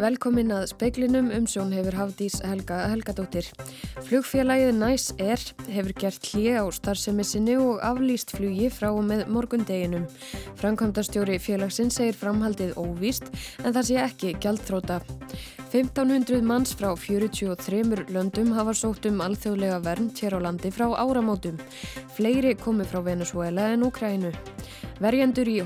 Velkomin að speiklinum um sjón hefur Hafdís Helga Helgadóttir. Flugfélagið Næs Air hefur gert hlið á starfsemi sinni og aflýst flugi frá og með morgundeginum. Framkvæmdastjóri félagsinn segir framhaldið óvíst en það sé ekki gjaldþróta. 1500 manns frá 43 löndum hafa sótt um alþjóðlega vernd hér á landi frá áramótum. Fleiri komi frá Venezuela en Ukrænu. Verjendur í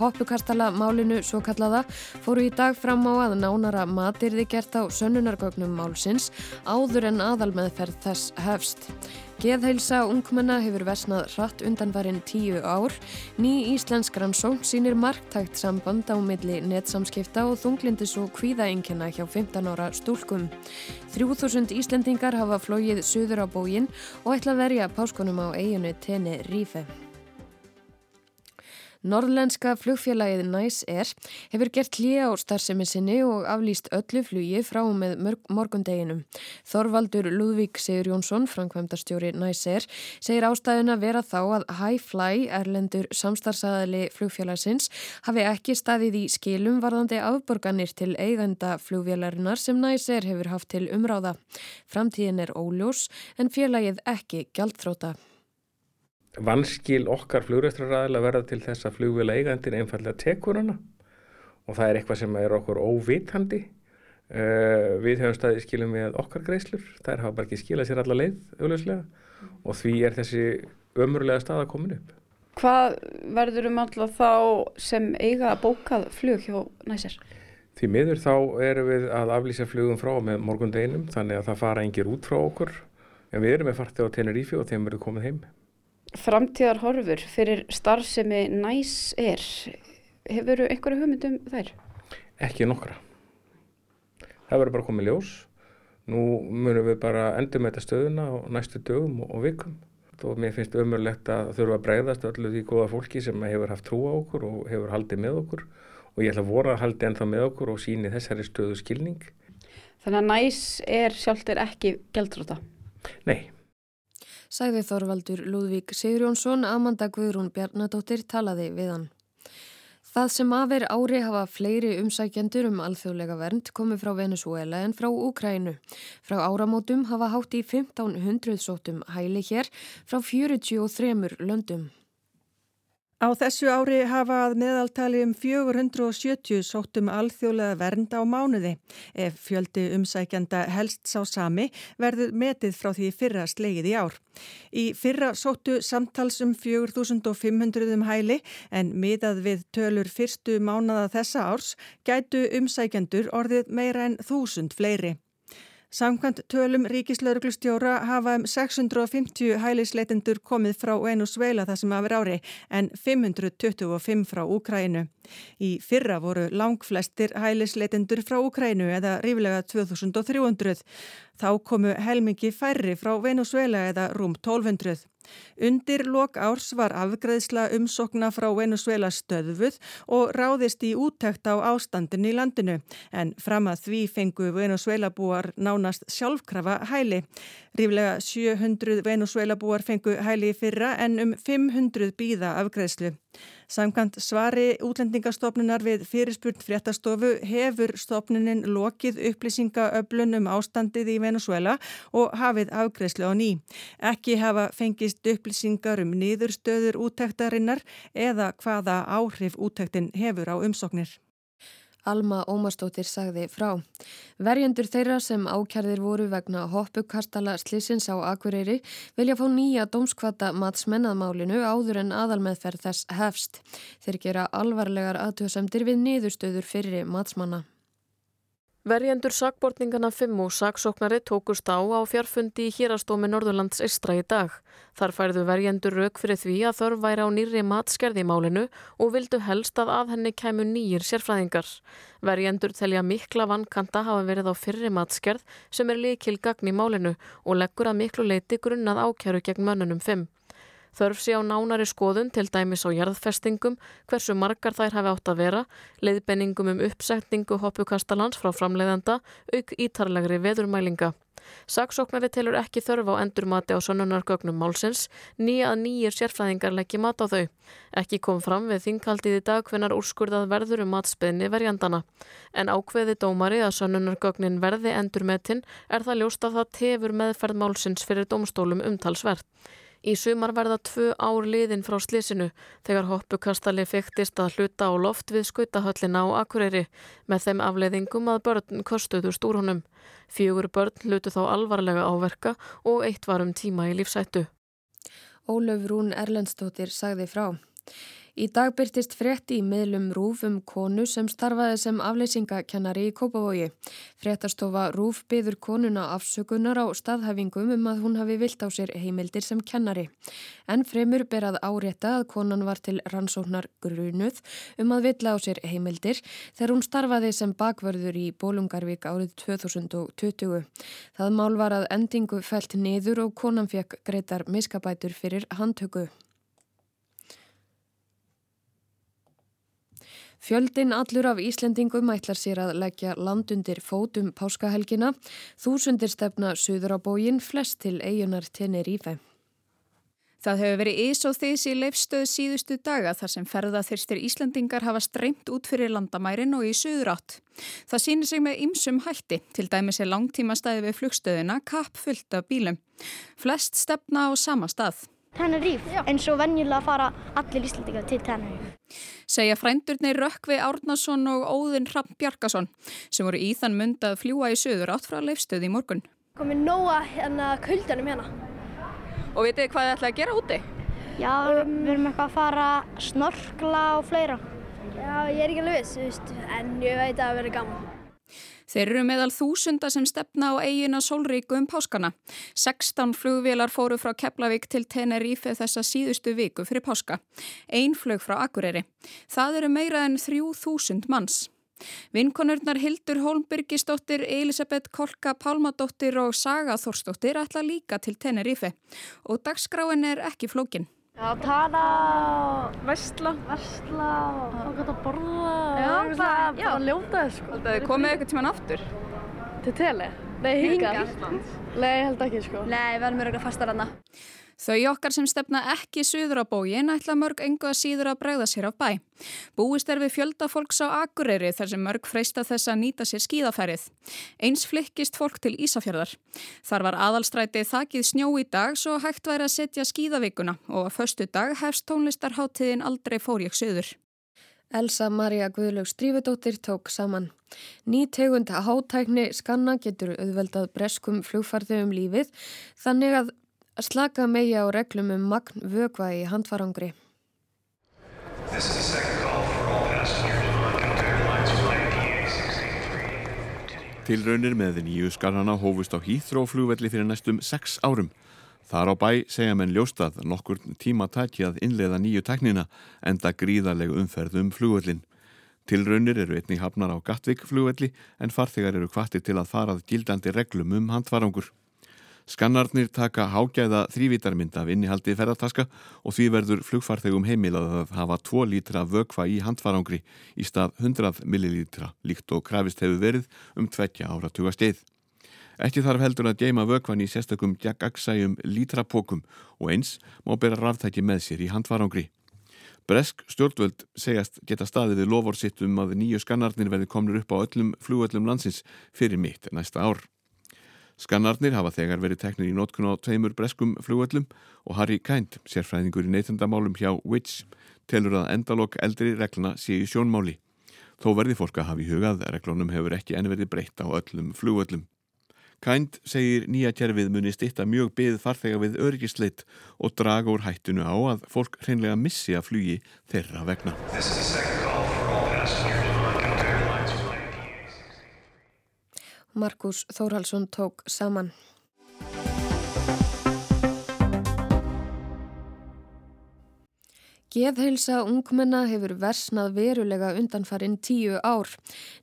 hoppukastala málinu svo kallaða fóru í dag fram á að nánara matirði gert á sönnunargögnum málsins áður en aðalmeðferð þess hefst. Geðheilsa ungmenna hefur versnað hratt undanvarinn tíu ár. Ný íslensk rannsókn sínir marktækt samband á milli netsamskipta og þunglindis og kvíðaengina hjá 15 ára stúlkum. 3000 Íslendingar hafa flóið söður á bógin og ætla að verja páskonum á eiginu Tene Rífe. Norðlenska flugfélagið Næs Air hefur gert hlýja á starfsemi sinni og aflýst öllu flugi frá með morgundeginum. Þorvaldur Lúðvík Sigur Jónsson, framkvæmdastjóri Næs Air, segir ástæðuna vera þá að Highfly, erlendur samstarfsaðali flugfélagsins, hafi ekki staðið í skilum varðandi afborganir til eigenda flugfélarinnar sem Næs Air hefur haft til umráða. Framtíðin er óljós en félagið ekki gjaldþróta vanskil okkar flugræstraræðilega verða til þess að flugvila eigandin einfallega tekur hana. Og það er eitthvað sem er okkur óvitandi. Uh, við höfum staðið skilum með okkar greislur þær hafa bara ekki skilað sér alla leið auðvitslega og því er þessi ömurlega stað að koma upp. Hvað verður um alltaf þá sem eiga að bókað flug hjá næsir? Því miður þá erum við að aflýsa flugum frá með morgundeginum þannig að það fara engir út frá okkur. En við erum með fartið á Tenerífi og þeim verður komið heim framtíðar horfur fyrir starfsemi næs er hefur einhverju hugmyndum þær? Ekki nokkra. Það verður bara komið ljós. Nú munum við bara endur með þetta stöðuna á næstu dögum og vikum. Og mér finnst umörlegt að þurfa að breyðast öllu því góða fólki sem hefur haft trú á okkur og hefur haldið með okkur. Og ég ætla að voru að haldi ennþá með okkur og síni þessari stöðu skilning. Þannig að næs er sjálfur ekki gældróta? Nei Sæði Þorvaldur Lúðvík Sigurjónsson, Amanda Guðrún Bjarnadóttir talaði við hann. Það sem aðver ári hafa fleiri umsækjendur um alþjóðlega vernd komið frá Venezuela en frá Úkrænu. Frá áramótum hafa hátt í 1500 sótum hæli hér frá 43 löndum. Á þessu ári hafa að meðaltali um 470 sóttum alþjóðlega vernd á mánuði. Ef fjöldi umsækjanda helst sá sami verður metið frá því fyrra slegið í ár. Í fyrra sóttu samtals um 4500 um hæli en miðað við tölur fyrstu mánada þessa árs gætu umsækjandur orðið meira en þúsund fleiri. Samkvæmt tölum ríkislauruglustjóra hafa um 650 hælisleitendur komið frá Venezuela það sem aðver ári en 525 frá Úkrænu. Í fyrra voru langflestir hælisleitendur frá Úkrænu eða ríflega 2300. Þá komu helmingi færri frá Venezuela eða rúm 1200. Undir lok árs var afgreðsla umsokna frá Venezuela stöðuð og ráðist í úttækt á ástandin í landinu en fram að því fengu Venezuela búar nánast sjálfkrafa hæli. Ríflega 700 Venezuela búar fengu hæli fyrra en um 500 býða afgreðslu. Samkant svari útlendingastofnunar við fyrirspurn fréttastofu hefur stofnunin lokið upplýsingaöflun um ástandið í Venezuela og hafið afgreðslu á ný. Ekki hafa fengist upplýsingar um niðurstöður úttektarinnar eða hvaða áhrif úttektin hefur á umsóknir. Alma Ómarsdóttir sagði frá. Verjendur þeirra sem ákjærðir voru vegna hoppukastala slissins á Akureyri vilja fá nýja dómskvata matsmennadmálinu áður en aðalmeðferð þess hefst. Þeir gera alvarlegar aðtöðsemdir við niðurstöður fyrir matsmanna. Verjendur sakbortningana 5 og saksóknari tókust á á fjárfundi í hýrastómi Norðurlands Istra í dag. Þar færðu verjendur rauk fyrir því að þörf væri á nýri matskerði í málinu og vildu helst að að henni kæmu nýjir sérfræðingar. Verjendur telja mikla vankanta hafa verið á fyrri matskerð sem er líkil gagn í málinu og leggur að miklu leiti grunnað ákjæru gegn mönnunum 5. Þörf sé á nánari skoðun til dæmis á jarðfestingum, hversu margar þær hafi átt að vera, leiðbenningum um uppsetningu hoppukastalans frá framleiðanda, auk ítarlegri veðurmælinga. Saksóknari telur ekki þörf á endurmati á sonnunargögnum málsins nýja að nýjir sérfræðingar leggji mat á þau. Ekki kom fram við þingaldið í dag hvenar úrskurðað verður um matsbyðni verjandana. En ákveði dómari að sonnunargögnin verði endurmetin er það ljóst að það tefur meðferð málsins fyrir domstólum umtalsvert. Í sumar verða tvö ár liðin frá slísinu þegar hoppukastali fyrktist að hluta á loft við skautahöllina á Akureyri með þeim afleiðingum að börn kostuðust úr honum. Fjögur börn hlutu þá alvarlega áverka og eitt var um tíma í lífsættu. Ólöf Rún Erlendstóttir sagði frá. Í dag byrtist frétti í miðlum Rúf um konu sem starfaði sem afleysingakennari í Kópavogi. Fréttastofa Rúf byður konuna afsökunar á staðhæfingum um að hún hafi vilt á sér heimildir sem kennari. En fremur ber að árétta að konan var til rannsóknar grunuð um að vilja á sér heimildir þegar hún starfaði sem bakvörður í Bólungarvík árið 2020. Það mál var að endingu fælt niður og konan fekk greitar miskabætur fyrir handtöku. Fjöldin allur af Íslendingum ætlar sér að leggja landundir fótum páskahelgina, þúsundir stefna suður á bógin, flest til eigunar Tenerífe. Það hefur verið ís og þís í leifstöðu síðustu daga þar sem ferðaþyrstir Íslandingar hafa streymt út fyrir landamærin og í suður átt. Það sýnir sig með ymsum hætti, til dæmis er langtíma staði við flugstöðuna kapp fullt af bílum. Flest stefna á sama stað. Tenerife, en svo venjulega fara allir Íslandingar til Tenerife. Segja frændurni Rökkvi Árnason og Óðinn Rapp Bjarkason sem voru í þann mund að fljúa í söður átt frá leifstöði í morgun. Komið nóga hérna kuldanum hérna. Og vitið hvað þið ætlaði að gera úti? Já, um, við erum eitthvað að fara snorkla og fleira. Já, ég er ekki alveg viss, en ég veit að það verður gaman. Þeir eru meðal þúsunda sem stefna á eigina Solríku um páskana. 16 flugvélar fóru frá Keflavík til Tenerife þessa síðustu viku fyrir páska. Einn flög frá Akureyri. Það eru meira en 3000 manns. Vinkonurnar Hildur Holmbyrgisdóttir, Elisabeth Kolka Pálmadóttir og Saga Þórsdóttir ætla líka til Tenerife og dagskráin er ekki flókin. Já, tala, vestla, vestla og gott að borða já, og það, bara ljóta þess sko. Þetta er komið eitthvað tíman aftur? Til tele? Nei, hingað. Nei, held ekki sko. Nei, við verðum eitthvað fastar aðna. Þau okkar sem stefna ekki suður á bógin ætla mörg engu að síður að bregða sér af bæ. Búist er við fjölda fólks á Akureyri þar sem mörg freista þess að nýta sér skíðafærið. Eins flikkist fólk til Ísafjörðar. Þar var aðalstrætið þakið snjó í dag svo hægt væri að setja skíðavíkuna og að förstu dag hefst tónlistarháttiðin aldrei fór ég söður. Elsa Maria Guðlaug Strífudóttir tók saman. Ný tegund hátækni skanna getur auðveldað breskum flugfarðum lífið þannig að að slaka megja á reglum um magn vögva í handfarangri. Tilraunir með nýju skarrana hófust á hýþróflugvelli fyrir næstum 6 árum. Þar á bæ segja menn ljóstað nokkur tíma tæki að innleiða nýju teknina enda gríðarlegu umferð um flugvellin. Tilraunir eru einnig hafnar á Gatvík flugvelli en farþegar eru kvartir til að farað gildandi reglum um handfarangur. Skannarnir taka hágæða þrývítarmynd af innihaldi ferðartaska og því verður flugfarþegum heimilað að hafa 2 lítra vökva í handfarangri í stað 100 millilítra líkt og krafist hefur verið um 20 áratuga steið. Ekki þarf heldur að geima vökvan í sérstökum geggagsæjum lítrapokum og eins má bera ráftæki með sér í handfarangri. Bresk stjórnvöld segjast geta staðið við lovorsitt um að nýju skannarnir verði komnur upp á öllum flugöllum landsins fyrir mitt næsta ár. Skannarnir hafa þegar verið teknir í nótkun á tveimur breskum flugöllum og Harry Kind, sérfræðingur í neytendamálum hjá Witch, telur að endalokk eldri regluna sé í sjónmáli. Þó verði fólk að hafa í hugað reglunum hefur ekki enn verið breytt á öllum flugöllum. Kind segir nýja kerfið muni stitta mjög byggð farþega við örgisleitt og draga úr hættinu á að fólk hreinlega missi að flugi þeirra vegna. Markus Þórhalsson tók saman. Geðheilsa ungmenna hefur versnað verulega undanfarinn tíu ár.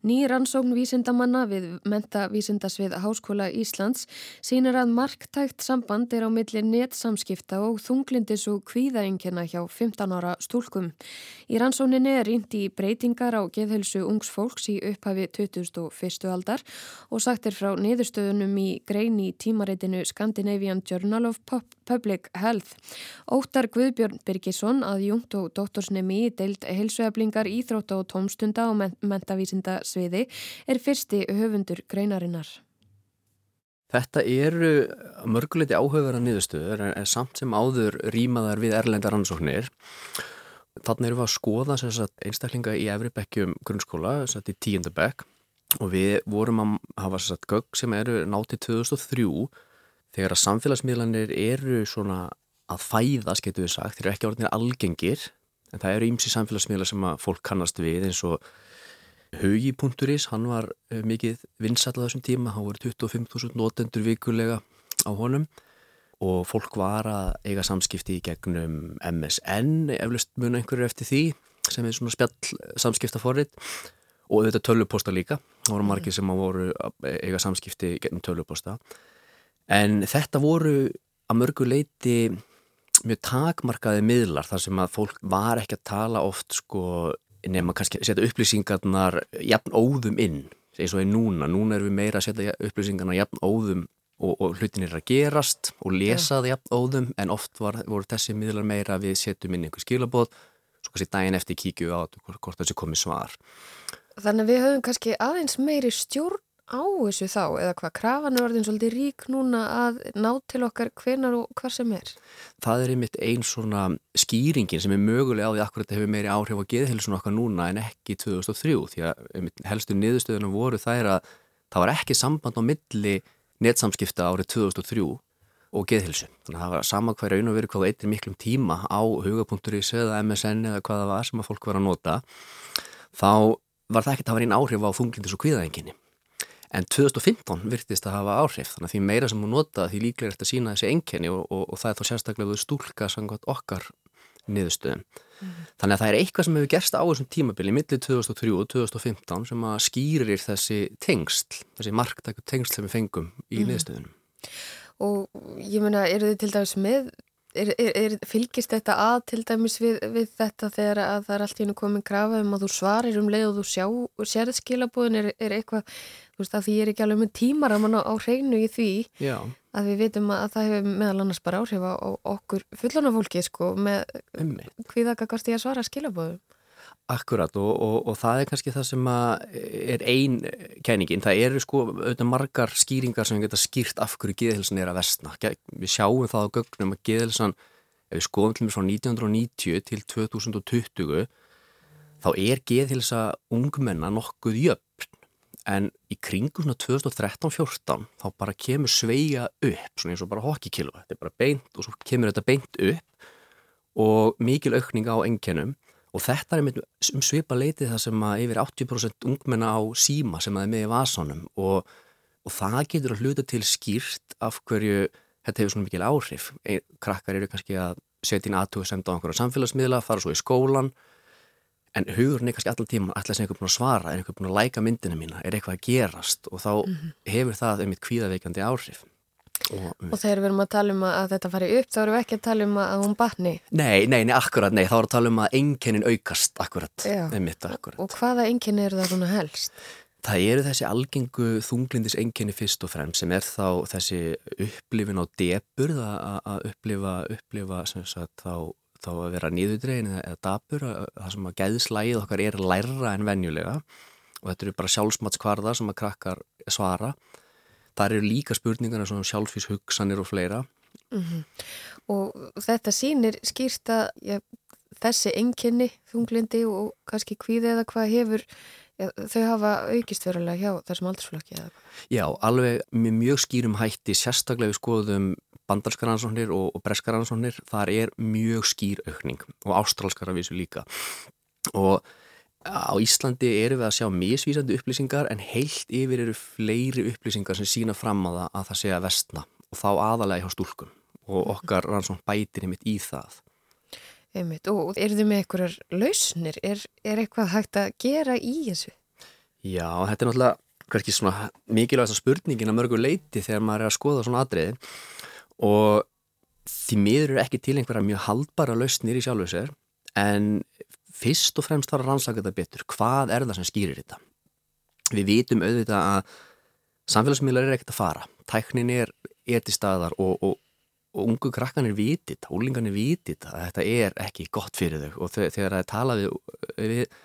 Ný rannsókn vísindamanna við mentavísindasvið Háskóla Íslands sínir að marktækt samband er á milli netsamskipta og þunglindis og kvíðaengina hjá 15 ára stúlkum. Í rannsókninni er rýnt í breytingar á geðheilsu ungs fólks í upphafi 2001. aldar og sagtir frá niðurstöðunum í grein í tímareitinu Scandinavian Journal of Public Health. Óttar Guðbjörn Birgisson að Jung Gungt og doktorsnemi deild heilsueflingar, íþrótta og tómstunda og mentavísinda sviði er fyrsti höfundur greinarinnar. Þetta eru mörguleiti áhugaverða niðurstöður en samt sem áður rýmaðar við erlendar ansóknir. Þannig erum við að skoða sagt, einstaklinga í Efribekkjum grunnskóla, sagt, í tíundabekk og við vorum að hafa sagt, gögg sem eru nátið 2003 þegar að samfélagsmiðlanir eru svona að fæðast, getur við sagt, þeir eru ekki orðinir algengir, en það eru ímsi samfélagsmiðla sem að fólk kannast við eins og Hugi.is, hann var eh, mikið vinsallað þessum tíma, hann voru 25.000 notendur vikulega á honum og fólk var að eiga samskipti í gegnum MSN, eflust muna einhverju eftir því sem er svona spjall samskiptaforrið og þetta töluposta líka, það voru margir sem voru að eiga samskipti gegnum töluposta en þetta voru að mörgu leiti mjög takmarkaði miðlar þar sem að fólk var ekki að tala oft sko nema kannski að setja upplýsingarnar jafn óðum inn eins og er núna, núna erum við meira að setja upplýsingarnar jafn óðum og, og hlutin er að gerast og lesa það jafn óðum en oft var, voru þessi miðlar meira að við setjum inn einhver skilabóð svo kannski daginn eftir kíkju á hvort þessi komi svar. Þannig að við höfum kannski aðeins meiri stjórn á þessu þá eða hvað krafan er orðin svolítið rík núna að ná til okkar hvenar og hvar sem er? Það er einmitt einn svona skýringin sem er mögulega á því akkurat þetta hefur meiri áhrif á geðhilsun okkar núna en ekki 2003 því að helstu niðurstöðunum voru þær að það var ekki samband á milli netsamskipta árið 2003 og geðhilsu. Þannig að það var sama hver raun og verið hvað eittir miklum tíma á huga.is eða MSN eða hvaða var sem að fólk var að nota þá var það ekki að það var einn áhrif á þunglindis og kviðaenginni En 2015 virtist að hafa áhrif þannig að því meira sem hún nota því líklega er þetta að sína þessi enkenni og, og, og það er þá sérstaklega stúlka samkvæmt okkar niðurstöðum. Mm. Þannig að það er eitthvað sem hefur gerst á þessum tímabili millir 2003 og 2015 sem að skýrir þessi tengsl, þessi marktæku tengsl sem við fengum í mm. niðurstöðunum. Og ég menna, eru þið til dæmis með Er, er, fylgist þetta að til dæmis við, við þetta þegar að það er allt í hennu komin krafa um að þú svarir um leið og þú sjá, sérð skilabóðin er, er eitthvað, þú veist að því ég er ekki alveg með tímar að manna á hreinu í því Já. að við vitum að það hefur meðal annars bara áhrif á okkur fullonafólki sko með hviðakakast í að svara skilabóðum. Akkurat og, og, og það er kannski það sem er ein kenningin. Það eru sko auðvitað margar skýringar sem geta skýrt af hverju geðhilsan er að vestna. Við sjáum það á gögnum að geðhilsan, ef við skoðum til og með frá 1990 til 2020, þá er geðhilsa ungmenna nokkuð jöfn. En í kringum 2013-14 þá bara kemur sveia upp, svona eins og bara hokkikilva. Þetta er bara beint og svo kemur þetta beint upp og mikil aukning á enginum Og þetta er um svipa leiti það sem að yfir 80% ungmenna á síma sem að er með í vasanum og, og það getur að hluta til skýrt af hverju þetta hefur svona mikil áhrif. Krakkar eru kannski að setja inn aðtöku sem á einhverja samfélagsmiðla, fara svo í skólan en hugurinn er kannski allar tíma alltaf sem einhver búin að svara, er einhver búin að læka myndina mína, er eitthvað að gerast og þá mm -hmm. hefur það einmitt kvíðaveikandi áhrif. Og, þegar við erum að tala um að þetta fari upp þá erum við ekki að tala um að hún batni. Nei, nei, nei, akkurat, nei, þá erum við að tala um að enginnin aukast, akkurat, einmitt, akkurat. Og hvaða enginni eru það svona helst? Það eru þessi algengu þunglindis enginni fyrst og fremst sem er þá þessi upplifin á debur að upplifa, upplifa sagt, þá, þá að vera nýðudregin eða dabur, það sem að gæðslægið okkar er lærra en venjulega. Og þetta eru bara sjálfsmatskvarðar sem að krakkar svara þar eru líka spurningarna svona sjálfsvíshugsanir og fleira mm -hmm. Og þetta sínir skýrta ja, þessi enginni þunglindi og kannski hvíði eða hvað hefur ja, þau hafa aukist verulega hjá þessum aldursflokki eða hvað? Já, alveg mjög skýrum hætti sérstaklega við skoðum bandarskaransóknir og, og breskaransóknir þar er mjög skýr aukning og ástrálskara vísu líka og Á Íslandi eru við að sjá misvísandi upplýsingar en heilt yfir eru fleiri upplýsingar sem sína fram á það að það að vestna og þá aðalega hjá stúlkum og okkar rannsókn bætir einmitt í það. Einmitt. Og eru þið með einhverjar lausnir? Er, er eitthvað hægt að gera í þessu? Já, þetta er náttúrulega kannski svona mikilvægast spurningin að mörgu leiti þegar maður er að skoða svona atriði og því miður eru ekki til einhverja mjög haldbara lausnir í sjálfu sér en fyrst og fremst þarf að rannsaka þetta betur. Hvað er það sem skýrir þetta? Við vitum auðvitað að samfélagsmiðlar er ekkert að fara. Tæknin er, er til staðar og, og og ungu krakkanir vitið, ólingarnir vitið að þetta er ekki gott fyrir þau og þegar það er talað við, við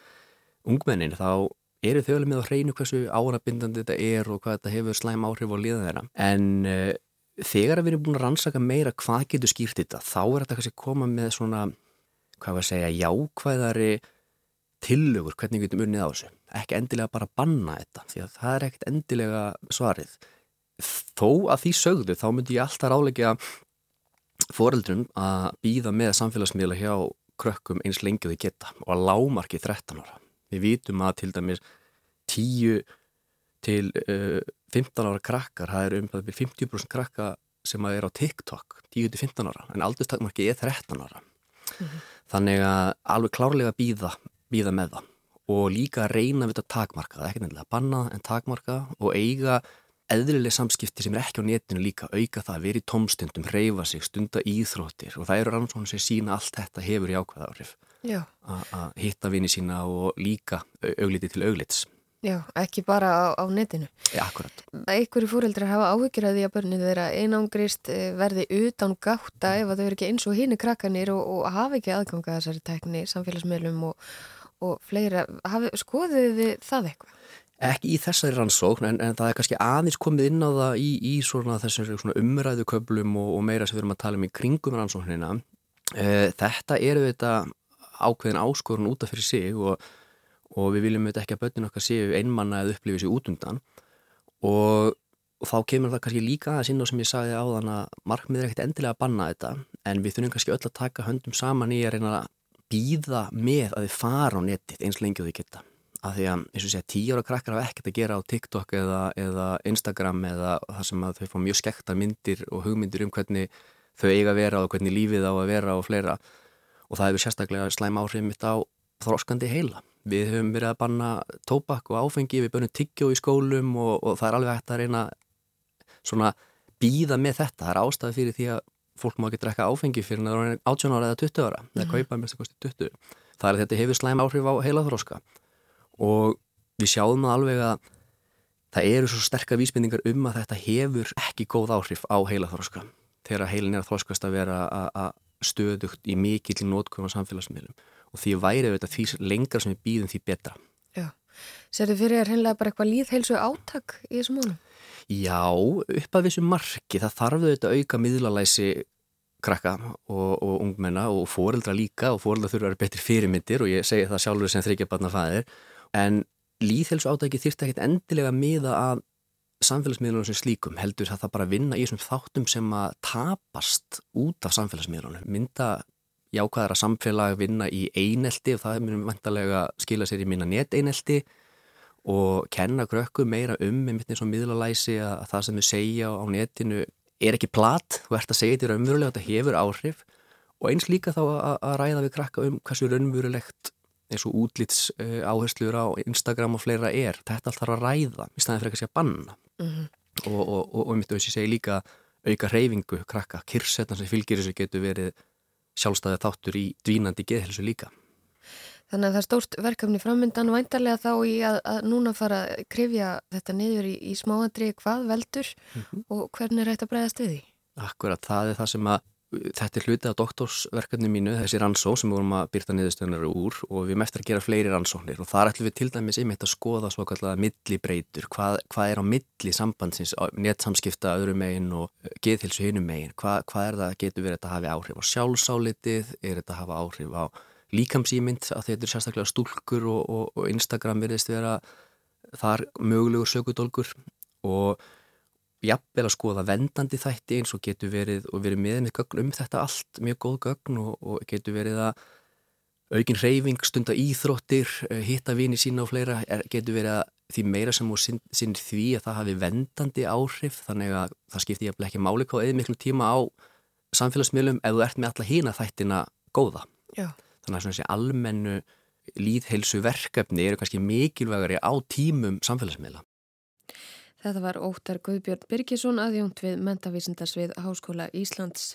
ungmennin þá eru þau alveg með að hreinu hversu árabindandi þetta er og hvað þetta hefur slæm áhrif á liða þeirra en uh, þegar við erum búin að rannsaka meira hvað getur skýrt þetta þá er þetta kannski koma með svona hvað var að segja jákvæðari tillögur hvernig við getum unnið á þessu ekki endilega bara banna þetta því að það er ekkert endilega svarið þó að því sögðu þá myndi ég alltaf ráleika foreldrum að býða með samfélagsmiðla hjá krökkum eins lengi þau geta og að lámarki 13 ára. Við vitum að til dæmis 10 til uh, 15 ára krakkar, það er um 50% krakka sem að er á TikTok 10 til 15 ára, en aldurstakmarki er 13 ára. Mm -hmm. Þannig að alveg klárlega býða, býða með það. Og líka að reyna við þetta takmarka, það er ekki nefnilega að banna en takmarka og eiga eðlileg samskipti sem er ekki á netinu líka auka það, verið í tómstundum, reyfa sig stunda íþróttir. Og það eru rannsóknir sem sína allt þetta hefur í ákveða áhrif að hitta vini sína og líka augliti til auglits Já, ekki bara á, á netinu Já, akkurat Einhverju fóreldrar hafa áhugir að því að börninu þeirra einangrist eh, verði utan gáta ef þau eru ekki eins og hínu krakkanir og, og hafa ekki aðganga þessari tekni samfélagsmiðlum og, og fleira skoðuðu þið það eitthvað? Ekki í þessari rannsókn en, en það er kannski aðeins komið inn á það í, í svona þessari svona umræðu köplum og, og meira sem við erum að tala um í kringum rannsóknina. E, þetta eru þetta ákveðin áskorun útaf fyrir sig og, og við viljum þetta ekki að börninu okkar séu einmanna eða upplifið sér út undan. Og, og þá kemur það kannski líka aðeins inn á sem ég sagði á þann að markmið er ekkert endilega að banna þetta. En við þurfum kannski öll að taka höndum saman í að reyna að býða með að þið fara á netið eins lengi og þið geta. Að því að, eins og segja, tíu ára krakkar hafa ekkert að gera á TikTok eða, eða Instagram eða það sem að þau fá mjög skekta myndir og hugmyndir um hvernig þau eiga að vera og hvernig lífið á að vera og fleira. Og það hefur sérstaklega slæm áhrif mitt á þróskandi heila. Við höfum verið að banna tóbak og áfengi, við bönum tiggjó í skólum og, og það er alveg hægt að reyna svona býða með þetta. Það er ástæði fyrir því að fólk má ekki drekka áfengi fyrir að það er 18 ára eða 20 ára, eða mhm. kaupa þess að kosti 20. Það er að þetta hefur slæm áhrif á heila þróska og við sjáum alveg að það eru svo sterkar vísbendingar um að þetta hefur ekki góð áhrif á heila þróska þegar heilin er að þróskast að vera að stöðugt í mikill nótkunn á samfélagsmiðlum og því væri þetta því lengra sem við býðum því betra. Já, sér þið fyrir að hennilega bara eitthvað líðheilsu áttak í þessum mónum? Já, upp að þessu marki. Það þarf auðvitað auka miðlalæsi krakka og, og ungmenna og fóreldra líka og fóreldra þurfa að vera betri fyrirmyndir og ég segi það sjálfur sem þryggja barna fæðir en líðhelsu átæki þýrt ekkert endilega miða að samfélagsmiðlunum sem slíkum heldur það það bara vinna í þessum þáttum sem að tapast út af samfélagsmiðlunum mynda jákvæðara samfélag vinna í einelti og það mynum vantarlega skila sér í minna neteinelti og kenna grökku meira um með mitt eins og miðlalæsi að það sem þau segja á netinu er ekki platt, þú ert að segja þetta raunverulega, þetta hefur áhrif. Og eins líka þá að, ræða við krakka um hversu raunverulegt eins og útlits uh, áherslur á Instagram og fleira er, þetta allt þarf að ræða í staðin fyrir ekki að banna. Mm -hmm. og, og, og, og mitt auðvitað segi líka auka reyfingu krakka, kyrsetna sem fylgir þessu getur verið sjálfstæðið þáttur í dvínandi geðhelsu líka Þannig að það er stórt verkefni framöndan væntarlega þá í að, að núna fara að krifja þetta niður í, í smáandri hvað veldur mm -hmm. og hvernig er þetta bregðast við því? Akkurat, það er það sem að Þetta er hlutið á doktorsverkefni mínu, þessi rannsók sem við vorum að byrta niðurstöðunar úr og við mestar að gera fleiri rannsóknir og þar ætlum við til dæmis einmitt að skoða svo kallega millibreitur, hvað, hvað er á milli sambandsins, netsamskipta öðrum megin og geðhilsu hinum megin, hvað, hvað er það, getur verið að hafa áhrif á sjálfsálitið, er þetta að hafa áhrif á líkamsýmynd, að þetta er sérstaklega stúlkur og, og, og Instagram verðist vera þar mögulegur sökudólkur og jafnvel að skoða vendandi þætti eins og getur verið og verið með með gögn um þetta allt, mjög góð gögn og, og getur verið að aukin reyfing, stunda íþróttir eh, hitta vini sína og fleira er, getur verið að því meira sem hún sinn, sinn því að það hafi vendandi áhrif þannig að það skiptir jafnvel ekki máli hvað eða miklu tíma á samfélagsmiðlum ef þú ert með alla hína þættina góða Já. Þannig að svona þessi almennu líðheilsu verkefni eru kannski mikilvægari á tímum samfélagsmiðla. Þetta var Óttar Guðbjörn Birgisson aðjónt við mentavísindarsvið Háskóla Íslands.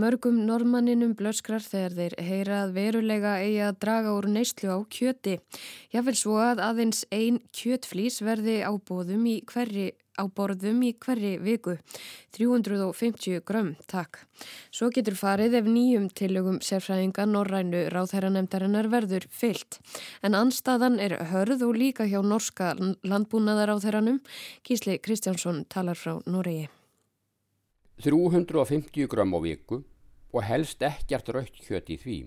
Mörgum normanninum blöskrar þegar þeir heyra að verulega eigi að draga úr neyslu á kjöti. Jáfnvel svo að aðeins ein kjötflís verði á, í hverri, á borðum í hverri viku. 350 grömm, takk. Svo getur farið ef nýjum tillögum sérfræðinga norrænu ráðherranemdarinnar verður fyllt. En anstaðan er hörð og líka hjá norska landbúnaðar ráðherranum. Gísli Kristjánsson talar frá Noregi. 350 grömm á viku og helst ekkert raukt kjött í því.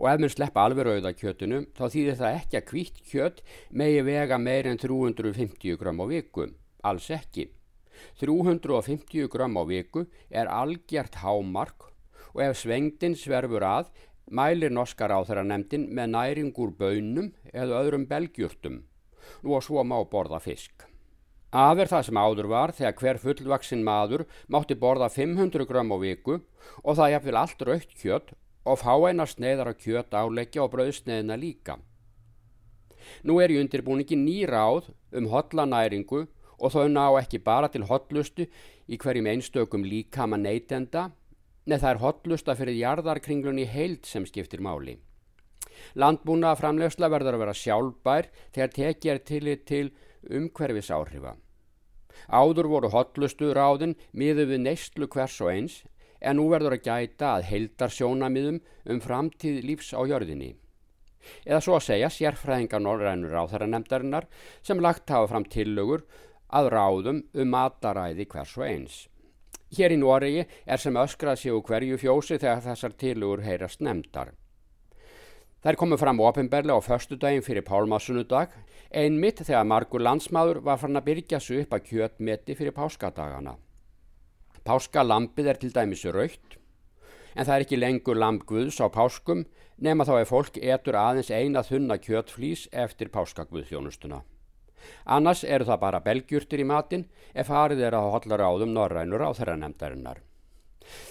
Og ef mér sleppa alveg rauða kjöttinu þá þýðir það ekki að kvítt kjött megi vega meir en 350 grömm á viku. Alls ekki. 350 grömm á viku er algjört hámark og ef svengdin sverfur að mælir norskar á þeirra nefndin með næringur bönum eða öðrum belgjurtum. Og svo má borða fisk. Af er það sem áður var þegar hver fullvaksin maður mátti borða 500 gram á viku og það jafnvel allt raukt kjött og fá einar sneiðar á kjött áleggja og brauðsneiðina líka. Nú er í undirbúningi ný ráð um hotlanæringu og þau ná ekki bara til hotlustu í hverjum einstökum líkama neytenda, neð það er hotlusta fyrir jarðarkringlunni heild sem skiptir máli. Landbúna framlegsla verður að vera sjálfbær þegar tekið er til til umhverfis áhrifa. Áður voru hotlustu ráðin miðu við neistlu hvers og eins en nú verður að gæta að heildar sjónamiðum um framtíð lífs á jörðinni. Eða svo að segja sérfræðingar norrænur ráþæranemdarinnar sem lagt hafa fram tillögur að ráðum um mataræði hvers og eins. Hér í Noregi er sem öskrað séu hverju fjósi þegar þessar tillögur heyrast nefndar. Þær komu fram ofinberlega á förstu daginn fyrir pálmassunudag, einmitt þegar margur landsmaður var farin að byrja sig upp að kjötmeti fyrir páskadagana. Páskalampið er til dæmis raukt, en það er ekki lengur lampguðs á páskum nema þá er fólk etur aðeins eina þunna kjötflís eftir páskagvöðþjónustuna. Annars eru það bara belgjurtir í matin ef farið er að holla ráðum norrænur á þeirra nefndarinnar.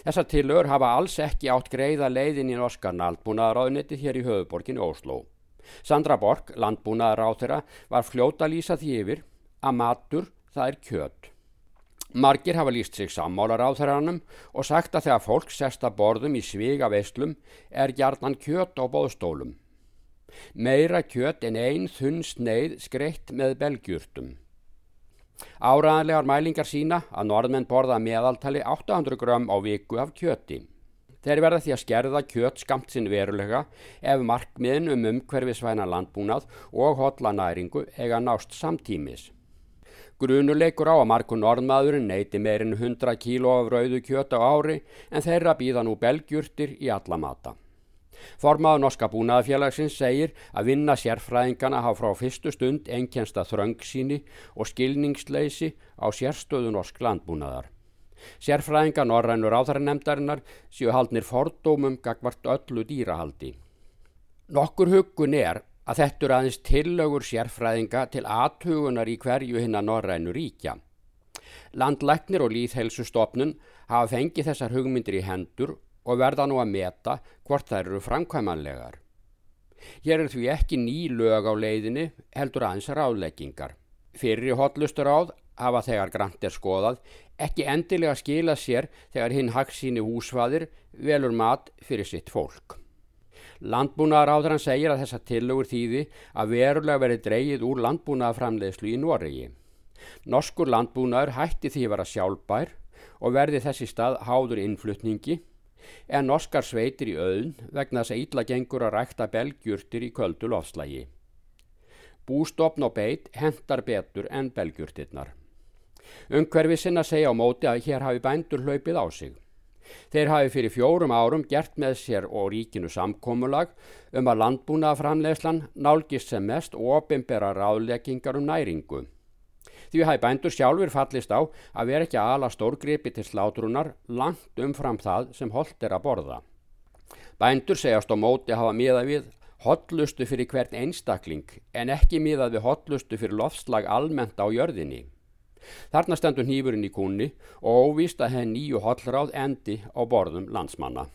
Þessar tilur hafa alls ekki átt greiða leiðin í norska landbúnaðaráðniti hér í höfuborginu Ósló. Sandra Borg, landbúnaðaráþera, var fljóta að lýsa því yfir að matur það er kjöt. Margir hafa líst sig sammálar á þeirranum og sagt að þegar fólk sesta borðum í sviga veislum er hjarnan kjöt á bóðstólum. Meira kjöt en einn þunn sneið skreitt með belgjurtum. Áraðanlegar mælingar sína að norðmenn borða meðaltali 800 gram á viku af kjöti. Þeir verða því að skerða kjött skamt sinn verulega ef markmiðin um umhverfisvæna landbúnað og hotlanæringu eiga nást samtímis. Grunuleikur á að marku norðmaðurinn neyti meirinn 100 kíló af rauðu kjött á ári en þeirra býða nú belgjurtir í alla mata. Formaður Norska búnaðafélagsins segir að vinna sérfræðingana hafa frá fyrstu stund enkensta þröngsíni og skilningsleysi á sérstöðu norsk landbúnaðar. Sérfræðinga norrænur áþarnemdarinnar séu haldnir fordómum gagvart öllu dýrahaldi. Nokkur hugun er að þetta er aðeins tillögur sérfræðinga til aðtugunar í hverju hinn að norrænu ríkja. Landlegnir og líðhelsustofnun hafa fengið þessar hugmyndir í hendur og verða nú að meta hvort þær eru framkvæmanlegar. Hér er því ekki ný lög á leiðinni heldur aðeins ráðleggingar. Fyrir hotlustur áð hafa þegar grant er skoðað ekki endilega skila sér þegar hinn haks síni húsfaðir velur mat fyrir sitt fólk. Landbúnaðar áður hann segir að þessa tillögur þýði að verulega veri dreyið úr landbúnaðarframleiðslu í Noregi. Norskur landbúnaður hætti því að vera sjálfbær og verði þessi stað háður innflutningi en norskar sveitir í auðn vegna þess að ítla gengur að rækta belgjurtir í köldu lofslægi. Bústofn og beit hendar betur en belgjurtirnar. Ungverfi sinna segja á móti að hér hafi bændur hlaupið á sig. Þeir hafi fyrir fjórum árum gert með sér og ríkinu samkómulag um að landbúnaðaframlegslan nálgist sem mest og opimbera ráðleggingar um næringu. Því hæ bændur sjálfur fallist á að vera ekki aðala stórgripi til slátrunar langt umfram það sem holdt er að borða. Bændur segjast á móti hafa miða við hotlustu fyrir hvert einstakling en ekki miðað við hotlustu fyrir lofslag almennt á jörðinni. Þarna stendur hýfurinn í kúnni og óvist að henn nýju hollráð endi á borðum landsmanna.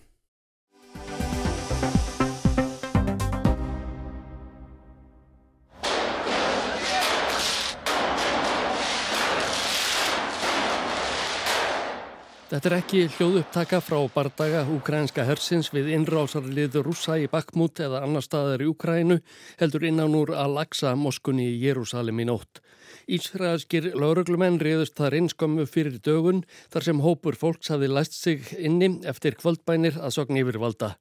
Þetta er ekki hljóðupptaka frá bardaga ukrainska hersins við innrásarliður rúsa í Bakmút eða annar staðar í Ukrænu heldur innan úr Al-Aqsa moskunni í Jérúsalim í nótt. Ísraelskir lauruglumenn reyðust þar einskömmu fyrir dögun þar sem hópur fólks hafi læst sig inni eftir kvöldbænir að sogn yfirvalda.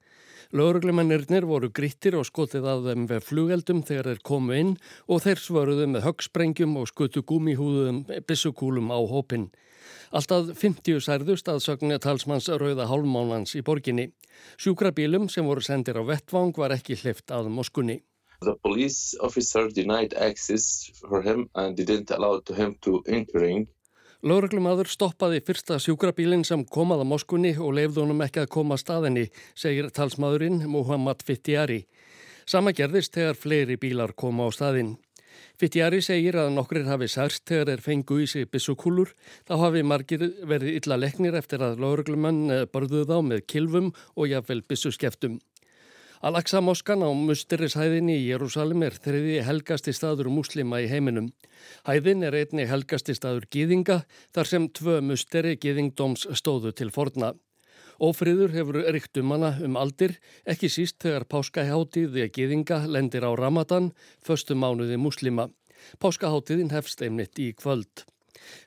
Lauruglumennirnir voru grittir og skotið að þeim við flugeldum þegar þeir komu inn og þeir svöruðu með högsprengjum og skutu gúmihúðum bissukúlum á hópin. Alltaf 50 særðust að sögni talsmanns rauða hálfmánans í borginni. Sjúkrabílum sem voru sendir á vettvang var ekki hlift að Moskunni. The police officer denied access for him and didn't allow him to entering. Lóreglumadur stoppaði fyrsta sjúkrabílinn sem komaði á Moskunni og leifði honum ekki að koma staðinni, segir talsmaðurinn Muhammad Fittiari. Sama gerðist þegar fleiri bílar koma á staðinn. Fittjari segir að nokkrir hafi særst þegar þeir fengu í sig bissukúlur. Þá hafi margir verið illa leknir eftir að lauruglumenn eh, borðuð þá með kilvum og jáfnvel bissuskeftum. Al-Aqsa moskan á mustirishæðinni í Jérúsalim er þriði helgasti staður muslima í heiminum. Hæðin er einni helgasti staður gýðinga þar sem tvö musteri gýðingdóms stóðu til forna. Ófriður hefur ríkt um hana um aldir, ekki síst þegar páskaháttíði gýðinga lendir á Ramadan, förstu mánuði muslima. Páskaháttíðin hefst einmitt í kvöld.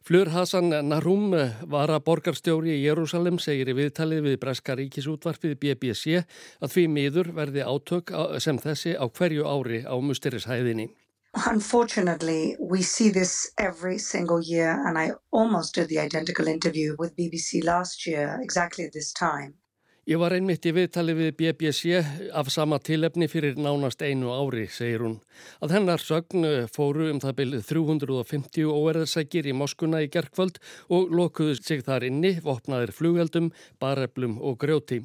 Flur Hassan Narum var að borgarstjóri í Jérúsalem segir í viðtalið við Breska ríkisútvarfið BBC að því miður verði átök sem þessi á hverju ári á mustirishæðinni. Unfortunately, we see this every single year, and I almost did the identical interview with BBC last year, exactly this time. Ég var einmitt í viðtali við BBC af sama tilefni fyrir nánast einu ári, segir hún. Að hennar sögn fóru um það byrjuð 350 óerðarsækir í Moskuna í gerkvöld og lokuðu sig þar inni, vopnaðir flugeldum, bareblum og grjóti.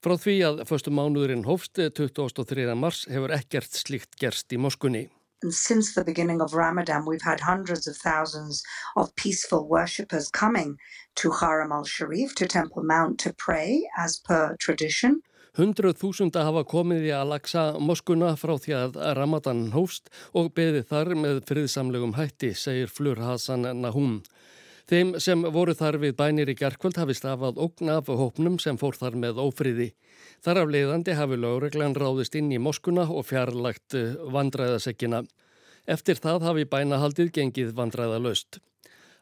Frá því að förstum mánuðurinn hófst 23. mars hefur ekkert slíkt gerst í Moskunni. And since the beginning of Ramadan, we've had hundreds of thousands of peaceful worshippers coming to Haram al-Sharif, to Temple Mount, to pray as per tradition. Hundruð þúsunda hafa komið í að lagsa moskuna frá því að Ramadan hófst og beði þar með friðsamlegum hætti, segir Flur Hassan Nahum. Þeim sem voru þar við bænir í gerkvöld hafi stafað ógn af hópnum sem fór þar með ófriði. Þar af leiðandi hafi lögreglan ráðist inn í moskuna og fjarlagt eh, vandræðasekkina. Eftir það hafi bænahaldið gengið vandræðalöst.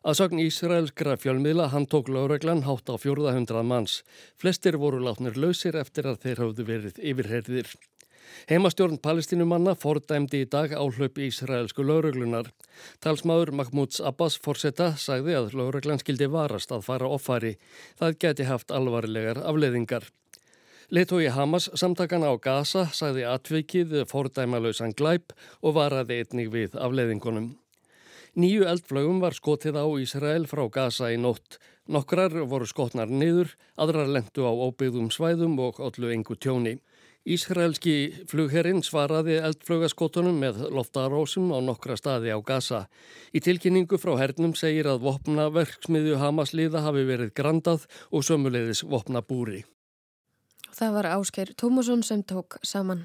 Að sagn Ísraelskra fjölmiðla hann tók lögreglan hátt á 400 manns. Flestir voru látnir lausir eftir að þeir hafðu verið yfirherðir. Heimastjórn palestinumanna fordæmdi í dag áhlaup Ísraelsku lögreglunar. Talsmaður Mahmouds Abbas forsetta sagði að lögreglan skildi varast að fara offari. Það geti haft alvarlegar afleðingar. Letói Hamas samtakana á Gaza sagði atvikið fordæmalausan glæp og varaði einnig við afleiðingunum. Nýju eldflögum var skotið á Ísrael frá Gaza í nótt. Nokkrar voru skotnar niður, aðrar lendu á óbyggðum svæðum og allu engu tjóni. Ísraelski flugherrin svaraði eldflögaskotunum með loftarósum á nokkra staði á Gaza. Í tilkynningu frá hernum segir að vopna verksmiðju Hamas liða hafi verið grandað og sömuleiðis vopna búri. Það var Ásker Tómusson sem tók saman.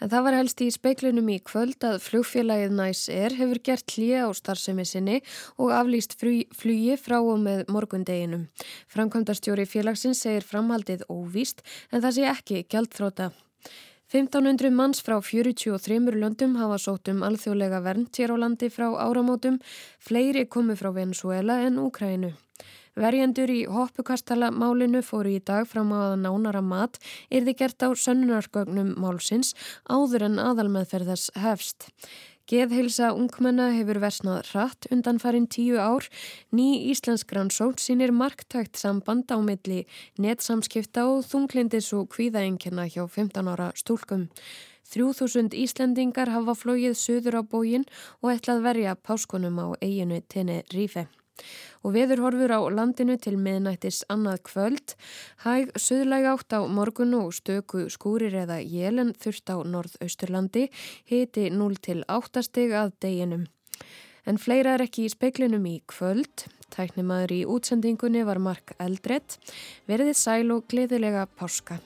En það var helst í speiklunum í kvöld að flugfélagið Næs er hefur gert hlýja á starfsemi sinni og aflýst flugi frá og með morgundeginum. Framkvæmdastjóri félagsins segir framhaldið óvíst en það sé ekki gældfróta. 1500 manns frá 43 löndum hafa sótt um alþjóðlega vernd hér á landi frá áramótum, fleiri komu frá Venezuela en Úkrænu. Verjendur í hoppukastala málinu fóru í dag fram á að nánara mat er þið gert á sönnunarkögnum málsins áður en aðalmeðferðas hefst. Geðheilsa ungmenna hefur versnað hratt undan farin tíu ár. Ný Íslensk rannsótt sínir marktækt samband á milli netsamskipta og þunglindis og kvíðaengina hjá 15 ára stúlkum. 3000 Íslendingar hafa flóið söður á bógin og ætlað verja páskonum á eiginu tenni Rífe og veðurhorfur á landinu til miðnættis annað kvöld. Hæg söðlæg átt á morgun og stöku skúrir eða jélen þurft á norðausturlandi, hiti 0 til 8 stig að deginum. En fleira er ekki í speiklinum í kvöld. Tæknimaður í útsendingunni var Mark Eldrett. Verðið sæl og gleðilega páska.